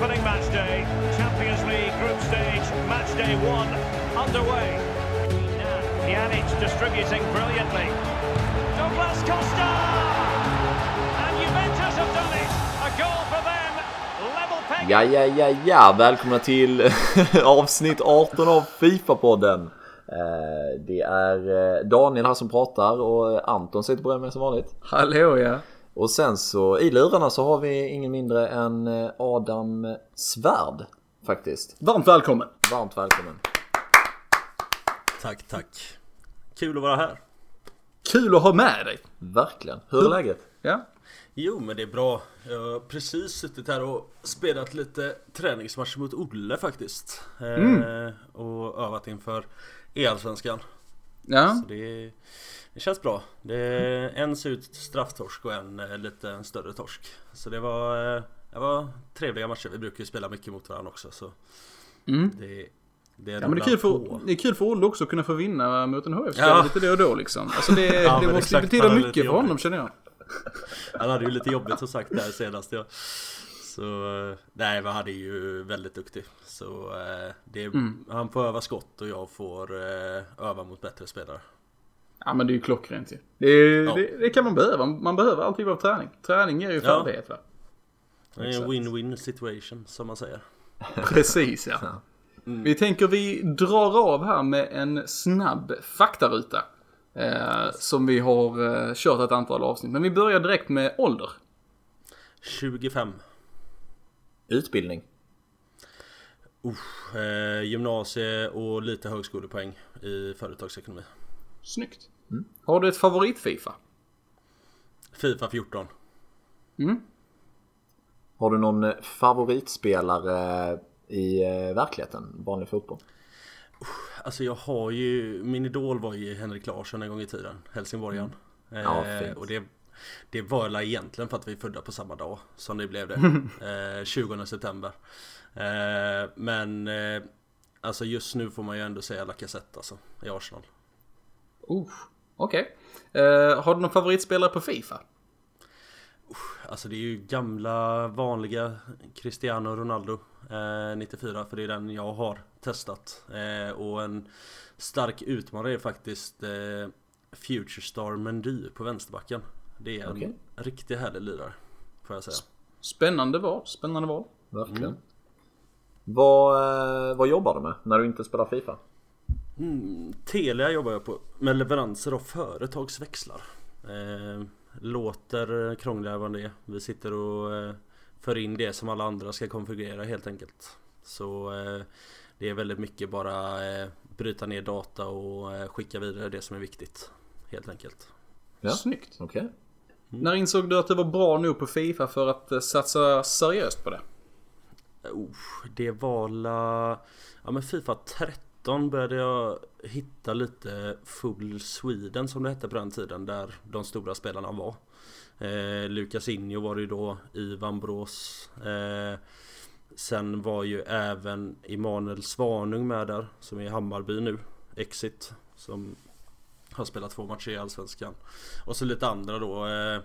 opening match day. Champions League group stage match day one underway. Pjanic distributing brilliantly. Douglas Costa! And Juventus have done it. A goal for them. Level peg. Ja, ja, ja, ja, välkomna till avsnitt 18 av Fifa-podden. Eh, Det är eh, Daniel här som pratar och Anton sitter bredvid mig som vanligt. Hallå ja. Och sen så i lurarna så har vi ingen mindre än eh, Adam Svärd faktiskt. Varmt välkommen. Varmt välkommen. Tack, tack. Kul att vara här. Kul att ha med dig. Verkligen. Hur är läget? Ja. Jo, men det är bra. Jag har precis suttit här och spelat lite träningsmatch mot Olle faktiskt. Eh, och övat inför E-allsvenskan. Ja. Så det, det känns bra. Det är en ser ut strafftorsk och en eh, lite en större torsk. Så det var, eh, det var trevliga matcher. Vi brukar ju spela mycket mot varandra också. Så Mm. det, det Ja men det är, kul för, det är kul för Olle också att kunna få vinna mot en HF Ja. lite då och då liksom. Alltså det, Ja, det måste betyda mycket för honom känner jag. Han hade ju lite jobbigt som sagt där senast ja. Så eh, nej men han är ju väldigt duktig. Så det, Mm. han får öva skott och jag får öva mot bättre spelare. Ja men det är ju klockrent ju. Det, Ja. det, det kan man behöva. Man behöver alltid vara träning. Träning ger ju Ja. färdighet va? Det är en win-win situation som man säger. Precis ja. Vi tänker vi drar av här med en snabb faktaruta. Eh, som vi har eh, kört ett antal avsnitt. Men vi börjar direkt med ålder. 25. Utbildning. Eh, gymnasie och lite högskolepoäng i företagsekonomi. Snyggt. Har du ett favorit-Fifa? Fifa 14. Har du någon eh, favoritspelare i eh, verkligheten? Vanlig fotboll? Alltså jag har ju, min idol var ju Henrik Larsson en gång i tiden, Helsingborgaren. Mm. Ja, Eh, och det, det var väl egentligen för att vi är födda på samma dag som det blev det. Eh, 20 september. Eh, men eh, alltså just nu får man ju ändå säga Lacazette alltså, i Arsenal. Uh, Okej. Eh, har du någon favoritspelare på Fifa? Alltså det är ju gamla vanliga Cristiano Ronaldo eh, 94 för det är den jag har testat. Eh, och en stark utmanare är faktiskt Future Star Mendy på vänsterbacken. Det är en Okej. riktigt härlig lirare. Får jag säga. Spännande val. Spännande val. Verkligen. Vad, eh, vad jobbar du med när du inte spelar Fifa? Mm, Telia jobbar jag på med leveranser av företagsväxlar. Eh, låter krångligare än vad det är. Vi sitter och eh, för in det som alla andra ska konfigurera helt enkelt. Så eh, det är väldigt mycket bara eh, bryta ner data och skicka vidare det som är viktigt. Helt enkelt. Ja. Snyggt. Okej. När insåg du att det var bra nog på Fifa för att satsa seriöst på det? Oh, det var la... Ja men Fifa 13 började jag hitta lite Full Sweden som det hette på den tiden där de stora spelarna var. Eh, Lukas Injo var det ju då, Ivan Brås. Eh, sen var ju även Emanuel Svanung med där som är i Hammarby nu. Exit. Som har spelat två matcher i Allsvenskan. Och så lite andra då. Eh,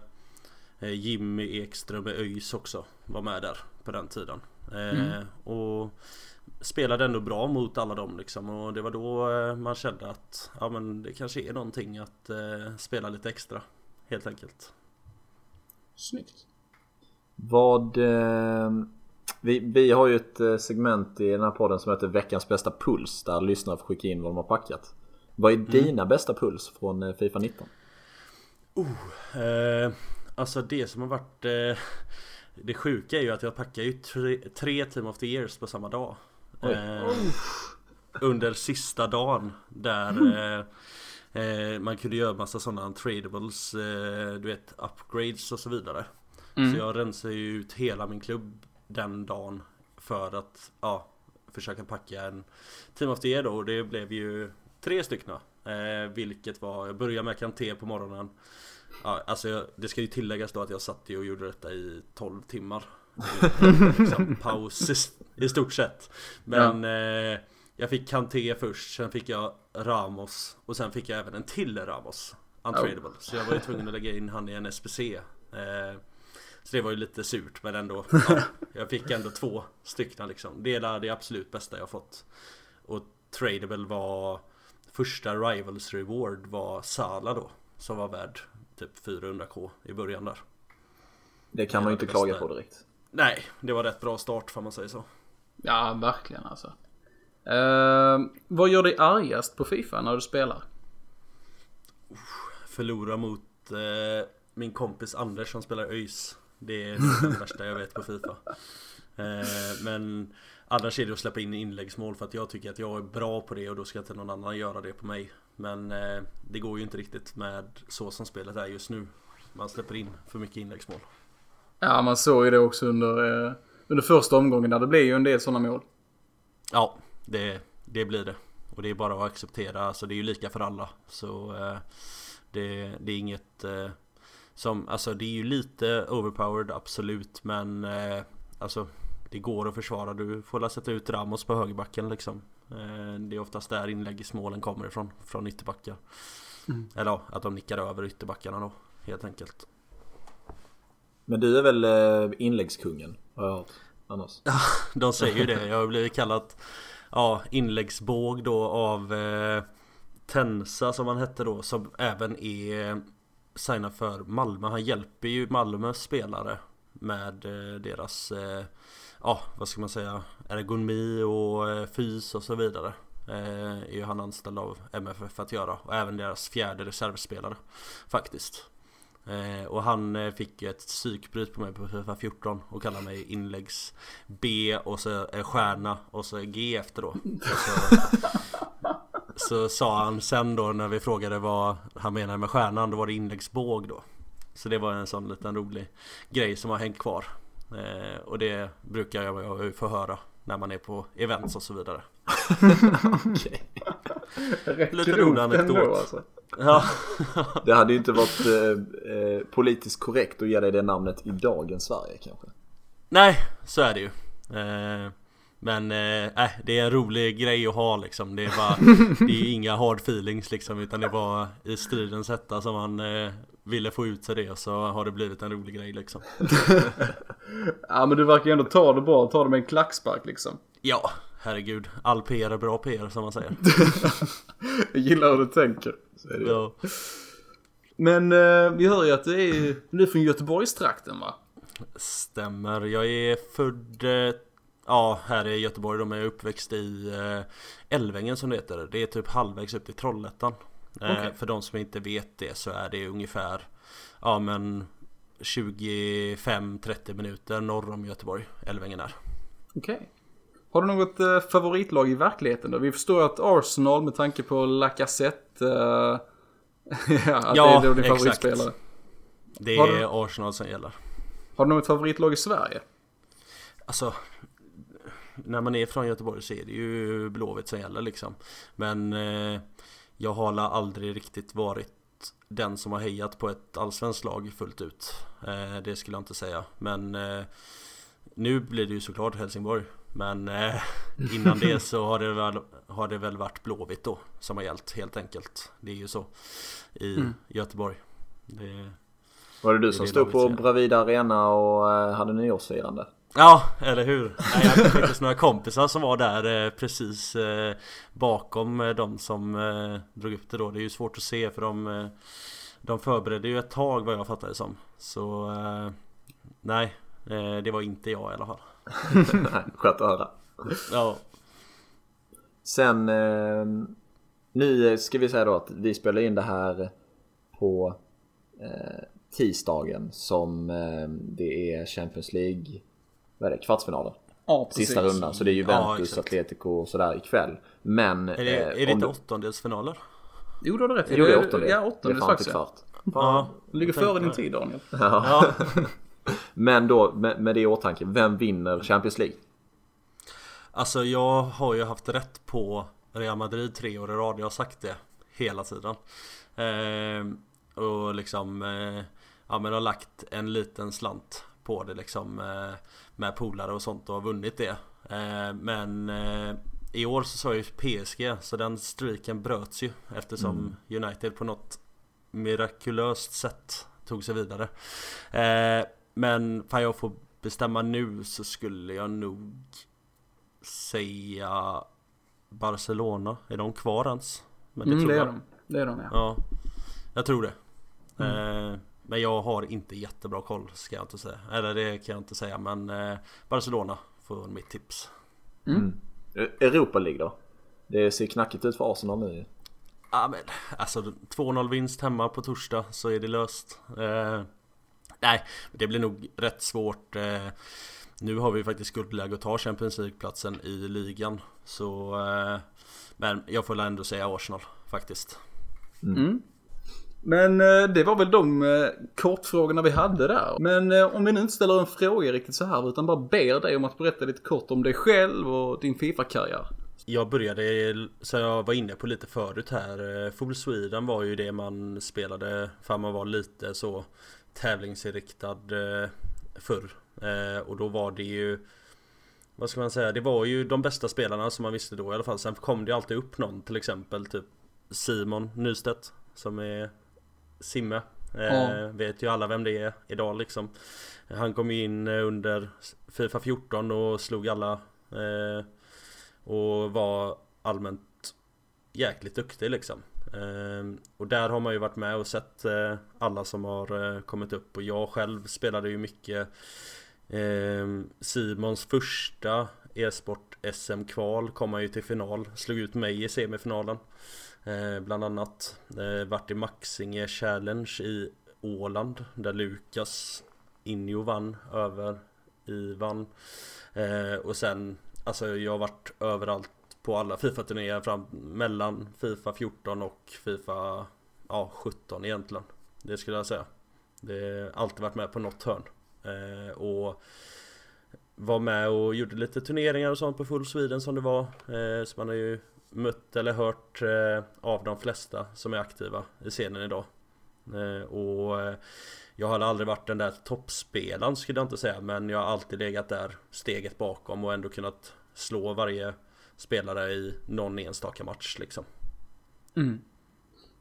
eh, Jimmy Ekström med ÖIS också var med där på den tiden. Eh, och spelade ändå bra mot alla dem liksom och det var då eh, man kände att ja men det kanske är någonting att eh, spela lite extra. Helt enkelt. Snyggt. Vad... Eh, vi, vi har ju ett eh, segment i den här podden som heter Veckans bästa puls där lyssnare får skicka in vad de har packat. Vad är dina bästa puls från eh, Fifa 19? Eh, alltså det som har varit eh, Det sjuka är ju att jag packar ju tre, tre Team of the Years på samma dag. Eh, under sista dagen där eh, eh, man kunde göra massa sådana tradables, eh, du vet upgrades och så vidare. Så jag rensar ju ut hela min klubb den dagen för att ja, försöka packa en Team of the Year då och det blev ju tre stycken. Eh, vilket var, jag började med Kanté på morgonen. Ja, alltså det ska ju tilläggas då att jag satt ju och gjorde detta i 12 timmar. liksom paus i, stort sett. Men eh, jag fick Kanté först, sen fick jag Ramos och sen fick jag även en till Ramos. Untradable. Så jag var ju tvungen att lägga in han i en SPC. Eh, Så det var ju lite surt men ändå. Ja, jag fick ändå två stycken liksom. Det är det absolut bästa jag fått. Och Tradable var första Rivals Reward var Sala då. Som var värd typ 400k i början där. Det kan man ju inte klaga på direkt. Nej, det var rätt bra start får man säga så. Ja, verkligen alltså. Uh, vad gör dig argast på Fifa när du spelar? Förlora mot uh, min kompis Anders som spelar ÖIS. Det är det värsta jag vet på Fifa. Uh, men annars är det att släppa in inläggsmål för att jag tycker att jag är bra på det och då ska inte någon annan göra det på mig. Men det går ju inte riktigt med så som spelet är just nu. Man släpper in för mycket inläggsmål. Ja, man såg ju det också under, under första omgången där det blev ju en del sådana mål. Ja, det, det blir det. Och det är bara att acceptera, alltså det är ju lika för alla. Så eh, det, det är inget eh, som, alltså det är ju lite overpowered absolut men eh, alltså det går att försvara. Du får la sätta ut Ramos på högerbacken liksom. Eh, det är oftast där inläggsmålen kommer ifrån, från ytterbackar. Mm. Eller ja, att de nickar över ytterbackarna då, helt enkelt. Men du är väl eh, inläggskungen, har jag hört annars? Ja, de säger ju det. Jag har blivit kallat ja, inläggsbåg då av eh, Tensa som han hette då som även är eh, signad för Malmö. Han hjälper ju Malmös spelare med eh, deras eh, ja, vad ska man säga ergonomi och eh, fys och så vidare. Eh, är ju han anställd av MFF att göra och även deras fjärde reservspelare faktiskt. Eh, och han eh, fick ett psykbryt på mig på Fifa 14 och kallade mig inläggs B och så en stjärna och så G efter då. Så, så, sa han sen då när vi frågade vad han menade med stjärnan, då var det inläggsbåg då. Så det var en sån liten rolig grej som har hängt kvar. Eh, och det brukar jag få höra när man är på events och så vidare. Lite rolig anekdot. Alltså. Ja. det hade ju inte varit eh, eh, politiskt korrekt att ge dig det namnet i dagens Sverige kanske. Nej, så är det ju. Eh, men eh, det är en rolig grej att ha liksom. Det är bara, det är inga hard feelings liksom. Utan det var i stridens hetta som man eh, ville få ut sig det. Så har det blivit en rolig grej liksom. ja men du verkar ju ändå ta det bra. Ta det med en klackspark liksom. Ja, herregud. All PR är bra PR som man säger. Jag gillar hur du tänker. Ja. Men eh, vi hör ju att du är, du är från Göteborgstrakten va? Stämmer. Jag är född eh, Ja, här i Göteborg. De är uppväxt i eh, Älvängen som det heter. Det är typ halvvägs upp till Trollhättan. Eh, okay. För de som inte vet det så är det ungefär Ja men 25-30 minuter norr om Göteborg. Älvängen är. Okej. Okay. Har du något eh, favoritlag i verkligheten då? Vi förstår att Arsenal med tanke på Lacazette. Eh, ja, att ja, det är din favoritspelare. Det är du, Arsenal som gäller. Har du något favoritlag i Sverige? Alltså, när man är från Göteborg så är det ju Blåvitt som gäller liksom. Men eh, jag har aldrig riktigt varit den som har hejat på ett allsvenskt lag fullt ut. Eh, det skulle jag inte säga. Men eh, nu blir det ju såklart Helsingborg. Men eh, innan det så har det, väl, har det väl varit Blåvitt då som har gällt helt enkelt. Det är ju så i mm. Göteborg. Det, var det du som stod på Bravida Arena och eh, hade nyårsfirande? Ja, eller hur? Nej, jag hade faktiskt några kompisar som var där eh, precis eh, bakom eh, de som eh, drog upp det då. Det är ju svårt att se för de, eh, de förberedde ju ett tag vad jag fattade det som. Så eh, nej, det var inte jag i alla fall. Skönt att höra. Ja. Sen eh, nu ska vi säga då att vi spelar in det här på eh, tisdagen som eh, det är Champions League vad är det, kvartsfinaler. Ja, Sista rundan. Så det är Juventus, ja, Atletico och sådär ikväll. Men... Är det, är det inte åttondelsfinaler? Jo, du har rätt. Jo, det är åttondel. Ja, åttondels det är faktiskt. kvart. Ja, du ligger före din tid Daniel. Ja. Men då med, med det i åtanke, vem vinner Champions League? Alltså jag har ju haft rätt på Real Madrid tre år i rad. Jag har sagt det hela tiden. Eh, och liksom eh, Ja men har lagt en liten slant på det liksom eh, Med polare och sånt och har vunnit det. Eh, men eh, i år så sa jag ju PSG så den streaken bröts ju eftersom mm. United på något mirakulöst sätt tog sig vidare. Men fan jag får bestämma nu så skulle jag nog säga Barcelona. Är de kvar ens? Men det, mm, tror det är jag. de. Det är de ja. ja jag tror det. Mm. Eh, men jag har inte jättebra koll ska jag inte säga. Eller det kan jag inte säga men eh, Barcelona får mitt tips. Mm. mm. Europa League då? Det ser knackigt ut för Arsenal nu Ja men alltså 2-0 vinst hemma på torsdag så är det löst. Eh, nej, det blir nog rätt svårt. Eh, nu har vi faktiskt guldläge att ta Champions League-platsen i ligan. Så... Eh, men jag får ändå säga Arsenal faktiskt. Mm. Men eh, det var väl de kortfrågorna vi hade där. Men om vi nu inte ställer en fråga riktigt så här utan bara ber dig om att berätta lite kort om dig själv och din Fifa-karriär. Jag började, så jag var inne på lite förut här, Full Sweden var ju det man spelade för man var lite så tävlingsinriktad förr. Och då var det ju vad ska man säga? Det var ju de bästa spelarna som man visste då i alla fall. Sen kom det alltid upp någon till exempel typ Simon Nystedt som är Simme. Eh, Vet ju alla vem det är idag liksom. Han kom ju in under Fifa 14 och slog alla. Eh, och var allmänt jäkligt duktig liksom. Ehm, och där har man ju varit med och sett eh, alla som har eh, kommit upp. Och jag själv spelade ju mycket ehm, Simons första e-sport SM-kval kom han ju till final, slog ut mig i semifinalen ehm, Bland annat eh, vart i Maxinge Challenge i Åland där Lukas Injo vann över Ivan eh, Och sen, alltså jag har varit överallt på alla Fifa-turnéer fram mellan Fifa 14 och Fifa ja, 17 egentligen Det skulle jag säga Det har alltid varit med på något hörn Eh, och var med och gjorde lite turneringar och sånt på Full Sweden som det var. Eh, så man har ju mött eller hört eh, av de flesta som är aktiva i scenen idag. Eh, och eh, jag har aldrig varit den där toppspelaren skulle jag inte säga men jag har alltid legat där steget bakom och ändå kunnat slå varje spelare i någon enstaka match liksom. Mm.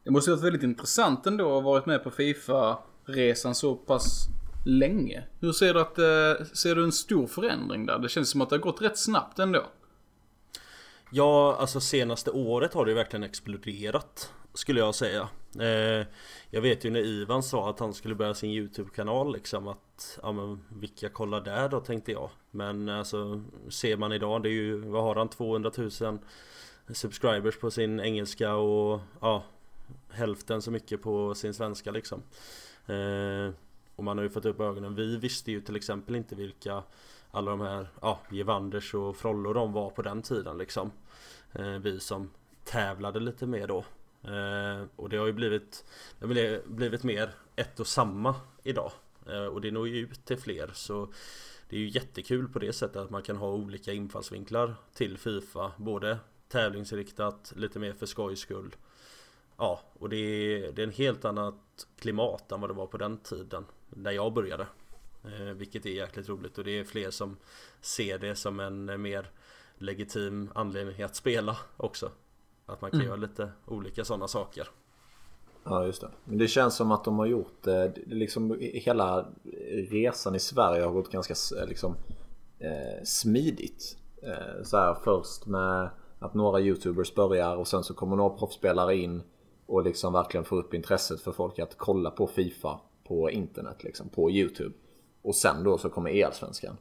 Det måste varit väldigt intressant ändå att ha varit med på Fifa-resan så pass länge. Hur ser du att, eh, ser du en stor förändring där? Det känns som att det har gått rätt snabbt ändå. Ja, alltså senaste året har det verkligen exploderat Skulle jag säga eh, Jag vet ju när Ivan sa att han skulle börja sin YouTube-kanal liksom att Ja men vilka kollar där då tänkte jag Men alltså ser man idag det är ju Vad har han? 200 000 Subscribers på sin engelska och ja Hälften så mycket på sin svenska liksom eh, och man har ju fått upp ögonen. Vi visste ju till exempel inte vilka alla de här, ja, Gevanders och Frollo de var på den tiden liksom. Eh, vi som tävlade lite mer då. Eh, och det har ju blivit, det har blivit mer ett och samma idag. Eh, och det når ju ut till fler så det är ju jättekul på det sättet att man kan ha olika infallsvinklar till Fifa. Både tävlingsinriktat, lite mer för skojs skull. Ja, och det är, det är en helt annat klimat än vad det var på den tiden när jag började. Eh, vilket är jäkligt roligt och det är fler som ser det som en mer legitim anledning att spela också. Att man kan mm. göra lite olika sådana saker. Ja just det. Men det känns som att de har gjort eh, liksom hela resan i Sverige har gått ganska liksom eh, smidigt. Eh, så här först med att några YouTubers börjar och sen så kommer några proffsspelare in och liksom verkligen får upp intresset för folk att kolla på Fifa på internet liksom, på YouTube. Och sen då så kommer Elsvenskan.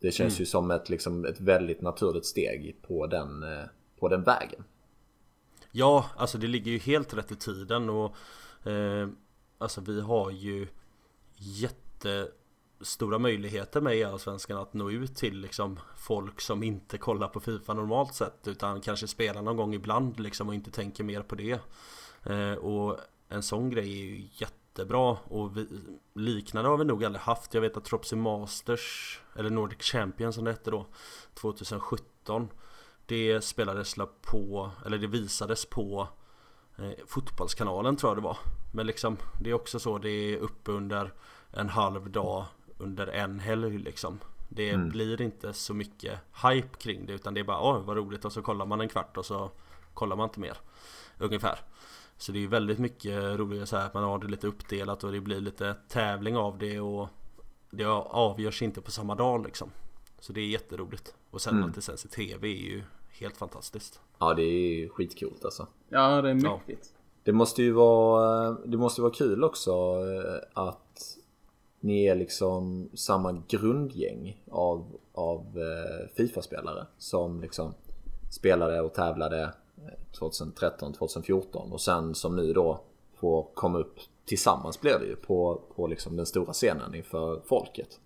Det känns mm. ju som ett, liksom, ett väldigt naturligt steg på den, eh, på den vägen. Ja, alltså det ligger ju helt rätt i tiden och eh, Alltså vi har ju jättestora möjligheter med e Allsvenskan att nå ut till liksom folk som inte kollar på Fifa normalt sett utan kanske spelar någon gång ibland liksom och inte tänker mer på det. Eh, och en sån grej är ju jättebra och vi, liknande har vi nog aldrig haft. Jag vet att Tropsy Masters, eller Nordic Champions som det hette då, 2017 det spelades på, eller det visades på eh, Fotbollskanalen tror jag det var. Men liksom, det är också så, det är uppe under en halv dag under en helg liksom. Det mm. blir inte så mycket hype kring det utan det är bara oj vad roligt och så kollar man en kvart och så kollar man inte mer. Ungefär. Så det är ju väldigt mycket roligare så här att man har det lite uppdelat och det blir lite tävling av det och det avgörs inte på samma dag liksom. Så det är jätteroligt. Och sen Mm. att det sänds i TV är ju helt fantastiskt. Ja det är skitcoolt alltså. Ja, det är Ja. mäktigt. Det måste ju vara, det måste vara kul också eh, att ni är liksom samma grundgäng av, av eh, Fifa-spelare som liksom spelade och tävlade eh, 2013, 2014 och sen som nu då får komma upp tillsammans blir det ju på, på liksom den stora scenen inför folket.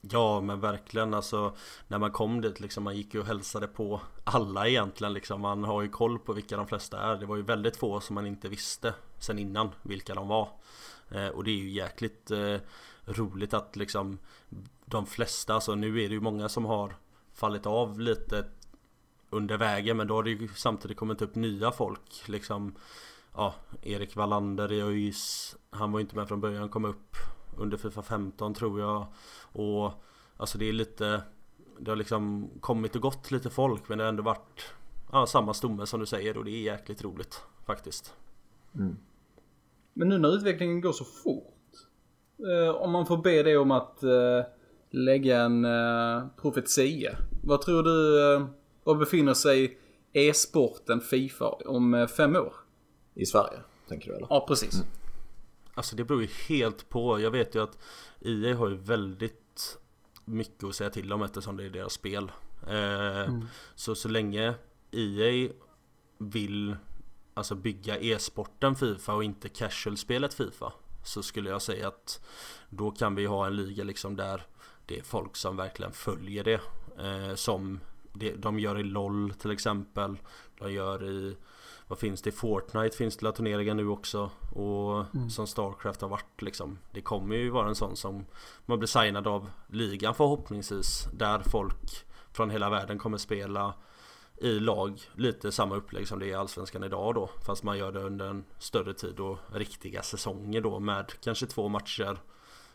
Ja men verkligen. Alltså När man kom dit liksom Man gick ju och hälsade på alla egentligen liksom. Man har ju koll på vilka de flesta är. Det var ju väldigt få som man inte visste Sen innan vilka de var. Eh, Och det är ju jäkligt eh, roligt att liksom De flesta alltså nu är det ju många som har Fallit av lite Under vägen men då har det ju samtidigt kommit upp nya folk liksom. Ja Erik Wallander i ÖIS Han var ju inte med från början kom upp. Under Fifa 15 tror jag och alltså det är lite Det har liksom kommit och gått lite folk men det har ändå varit ja, samma stomme som du säger och det är jäkligt roligt faktiskt. Men nu när utvecklingen går så fort. Eh, om man får be dig om att eh, lägga en eh, profetia. Vad tror du, eh, var befinner sig e-sporten Fifa om eh, fem år? I Sverige, tänker du eller? Ja, precis. Alltså det beror ju helt på. Jag vet ju att EA har ju väldigt mycket att säga till om eftersom det är deras spel. Eh, Så så länge EA vill alltså bygga e-sporten Fifa och inte casual-spelet Fifa så skulle jag säga att då kan vi ha en liga liksom där det är folk som verkligen följer det. Eh, som det, de gör i LOL till exempel. De gör i vad finns det? I Fortnite? Finns det turneringar nu också? Och som Starcraft har varit liksom. Det kommer ju vara en sån som Man blir signad av ligan förhoppningsvis Där folk från hela världen kommer spela I lag Lite samma upplägg som det är i Allsvenskan idag då Fast man gör det under en större tid och riktiga säsonger då med kanske två matcher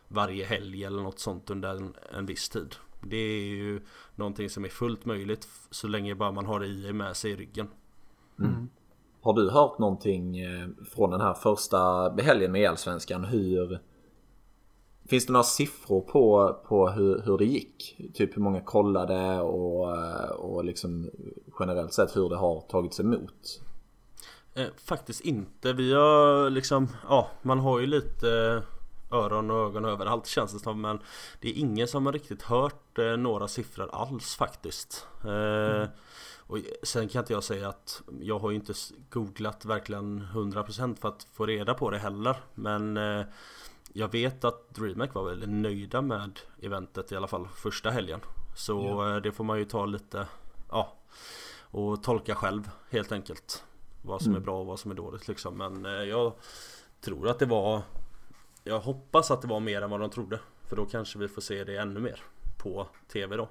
Varje helg eller något sånt under en, en viss tid. Det är ju Någonting som är fullt möjligt Så länge bara man har IA med sig i ryggen Har du hört någonting eh, från den här första helgen med Allsvenskan hur Finns det några siffror på, på hur, hur det gick? Typ hur många kollade och, eh, och liksom generellt sett hur det har tagits emot? Eh, faktiskt inte. Vi har liksom, ja man har ju lite öron och ögon överallt känns det som men det är ingen som har riktigt hört eh, några siffror alls faktiskt. Eh, och sen kan inte jag säga att jag har ju inte googlat verkligen 100% för att få reda på det heller. Men eh, jag vet att DreamHack var väldigt nöjda med eventet i alla fall första helgen. Så eh, det får man ju ta lite, ja, och tolka själv helt enkelt. Vad som är bra och vad som är dåligt liksom. Men eh, jag tror att det var Jag hoppas att det var mer än vad de trodde. För då kanske vi får se det ännu mer på TV då.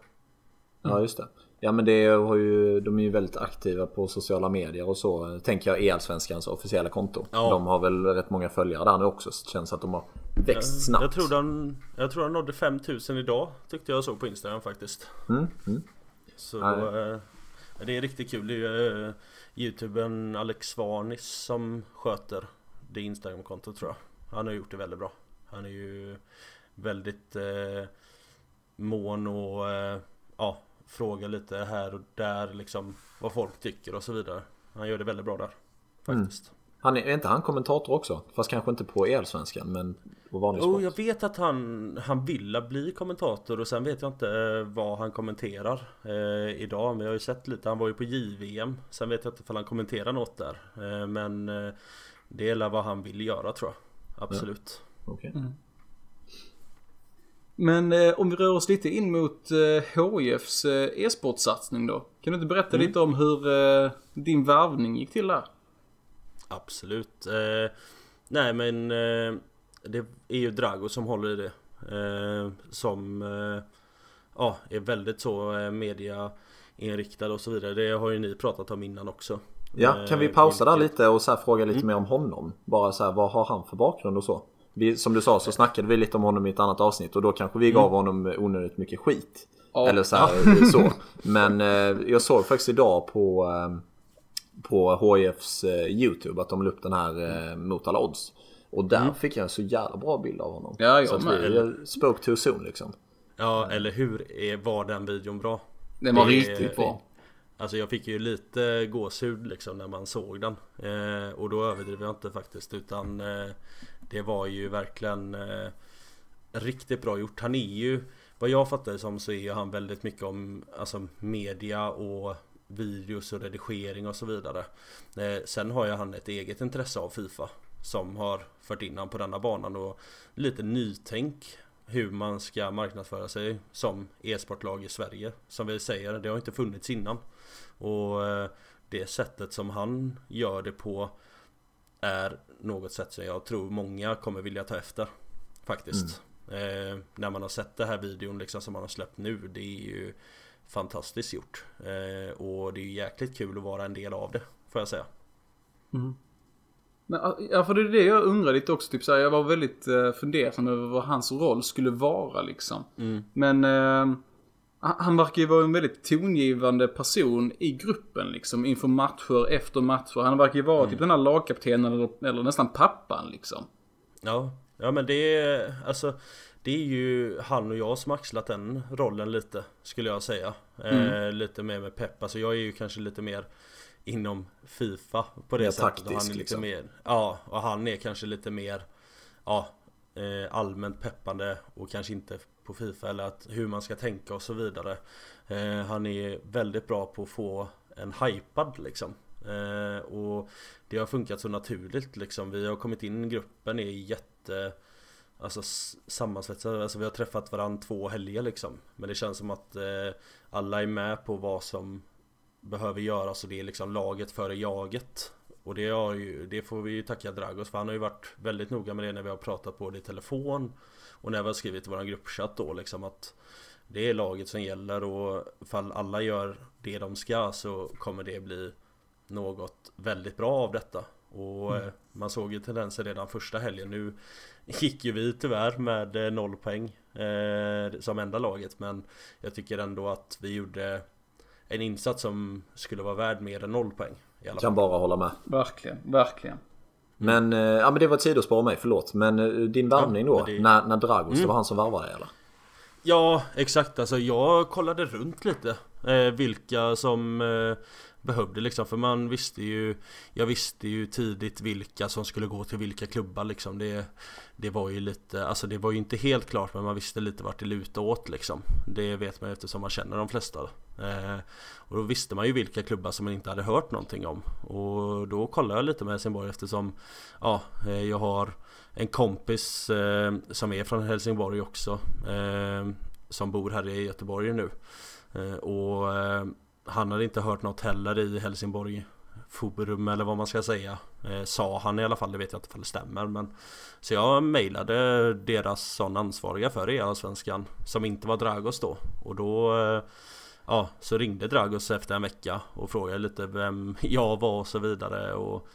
Ja just det. Ja men det har ju, de är ju väldigt aktiva på sociala medier och så. Tänker jag E-allsvenskans officiella konto. Ja. De har väl rätt många följare där nu också. Så det känns att de har växt snabbt. Jag tror de, jag tror de nådde 5000 idag tyckte jag såg på Instagram faktiskt. Mm, mm. Så eh, det är riktigt kul. Det är ju eh, Youtubern Alex Varnis som sköter det Instagram-kontot tror jag. Han har gjort det väldigt bra. Han är ju väldigt eh, mån och eh, ja, frågar lite här och där liksom vad folk tycker och så vidare. Han gör det väldigt bra där. Faktiskt. Han är, är inte han kommentator också? Fast kanske inte på E-allsvenskan men på vanlig sport. Jo, jag vet att han, han vill bli kommentator och sen vet jag inte eh, vad han kommenterar eh, idag. Men jag har ju sett lite, han var ju på JVM. Sen vet jag inte ifall han kommenterar något där. Eh, men eh, det är vad han vill göra tror jag. Absolut. Okej. Men eh, om vi rör oss lite in mot eh, HIFs eh, e-sportsatsning då. Kan du inte berätta lite om hur eh, din värvning gick till där? Absolut. Eh, nej men eh, det är ju Drago som håller i det. Eh, som eh, ja, är väldigt så eh, media inriktad och så vidare. Det har ju ni pratat om innan också. Ja, kan vi pausa där lite och så här fråga lite mer om honom? Bara så här, vad har han för bakgrund och så? Vi, som du sa så snackade vi lite om honom i ett annat avsnitt och då kanske vi gav honom onödigt mycket skit. Ja. Eller så, här, så. Men eh, jag såg faktiskt idag på, eh, på HIFs eh, YouTube att de la upp den här eh, mot alla odds. Och där fick jag en så jävla bra bild av honom. Ja, jag så att vi spoke too soon liksom. Ja, eller hur? Är, var den videon bra? Den var riktigt bra. Alltså jag fick ju lite gåshud liksom när man såg den. Eh, Och då överdriver jag inte faktiskt utan eh, Det var ju verkligen eh, Riktigt bra gjort. Han är ju Vad jag fattar det som så är ju han väldigt mycket om Alltså media och Videos och redigering och så vidare. Eh, Sen har ju han ett eget intresse av Fifa Som har fört in han på denna banan och Lite nytänk hur man ska marknadsföra sig som e-sportlag i Sverige. Som vi säger, det har inte funnits innan. Och eh, det sättet som han gör det på är något sätt som jag tror många kommer vilja ta efter. Faktiskt. Eh, när man har sett det här videon liksom som han har släppt nu. Det är ju fantastiskt gjort. Eh, och det är ju jäkligt kul att vara en del av det. Får jag säga. Men, ja, för det är det jag undrar lite också. Typ så här, jag var väldigt eh, fundersam över vad hans roll skulle vara liksom. Men eh, han- verkar ju vara en väldigt tongivande person i gruppen liksom. Inför matcher, efter matcher. Han verkar ju vara typ den här lagkaptenen eller, eller nästan pappan liksom. Ja, ja men det är alltså Det är ju han och jag som axlat den rollen lite Skulle jag säga eh, Lite mer med pepp Alltså jag är ju kanske lite mer Inom Fifa på det Mer sättet och han taktisk, är lite liksom. mer Ja och han är kanske lite mer Ja eh, Allmänt peppande och kanske inte på Fifa eller att hur man ska tänka och så vidare. Eh, Han är väldigt bra på att få en hypad liksom. Eh, Och det har funkat så naturligt liksom. Vi har kommit in i gruppen är jätte Alltså sammansvetsade, alltså vi har träffat varandra två helger liksom. Men det känns som att eh, alla är med på vad som behöver göras och det är liksom laget före jaget. Och det, ju, det får vi ju tacka Dragos för. Han har ju varit väldigt noga med det när vi har pratat på det i telefon. Och när vi har skrivit i våran gruppchatt då liksom att Det är laget som gäller. Och ifall alla gör det de ska så kommer det bli något väldigt bra av detta. Och eh, man såg ju tendenser redan första helgen. Nu gick ju vi tyvärr med eh, noll poäng eh, Som enda laget. Men Jag tycker ändå att vi gjorde En insats som skulle vara värd mer än noll poäng i alla Kan fall. bara hålla med. Verkligen, verkligen. Men, eh, ja men det var ett sidospår mig, förlåt. Men eh, din värvning då? men det- När, när Dragos, det var han som värvade dig eller? Ja exakt alltså jag kollade runt lite eh, Vilka som eh, behövde liksom. För man visste ju Jag visste ju tidigt vilka som skulle gå till vilka klubbar liksom. Det Det var ju lite Alltså det var ju inte helt klart men man visste lite vart det lutade åt liksom. Det vet man ju eftersom man känner de flesta. Eh, Och då visste man ju vilka klubbar som man inte hade hört någonting om. Och då kollade jag lite med Helsingborg eftersom Ja eh, jag har en kompis eh, som är från Helsingborg också eh, Som bor här i Göteborg nu. Eh, Och eh, han hade inte hört något heller i Helsingborg Forum eller vad man ska säga eh, Sa han i alla fall, det vet jag inte om det stämmer men Så jag mejlade deras sån ansvariga för i Allsvenskan Som inte var Dragos då Och då eh, Ja, så ringde Dragos efter en vecka och frågade lite vem jag var och så vidare och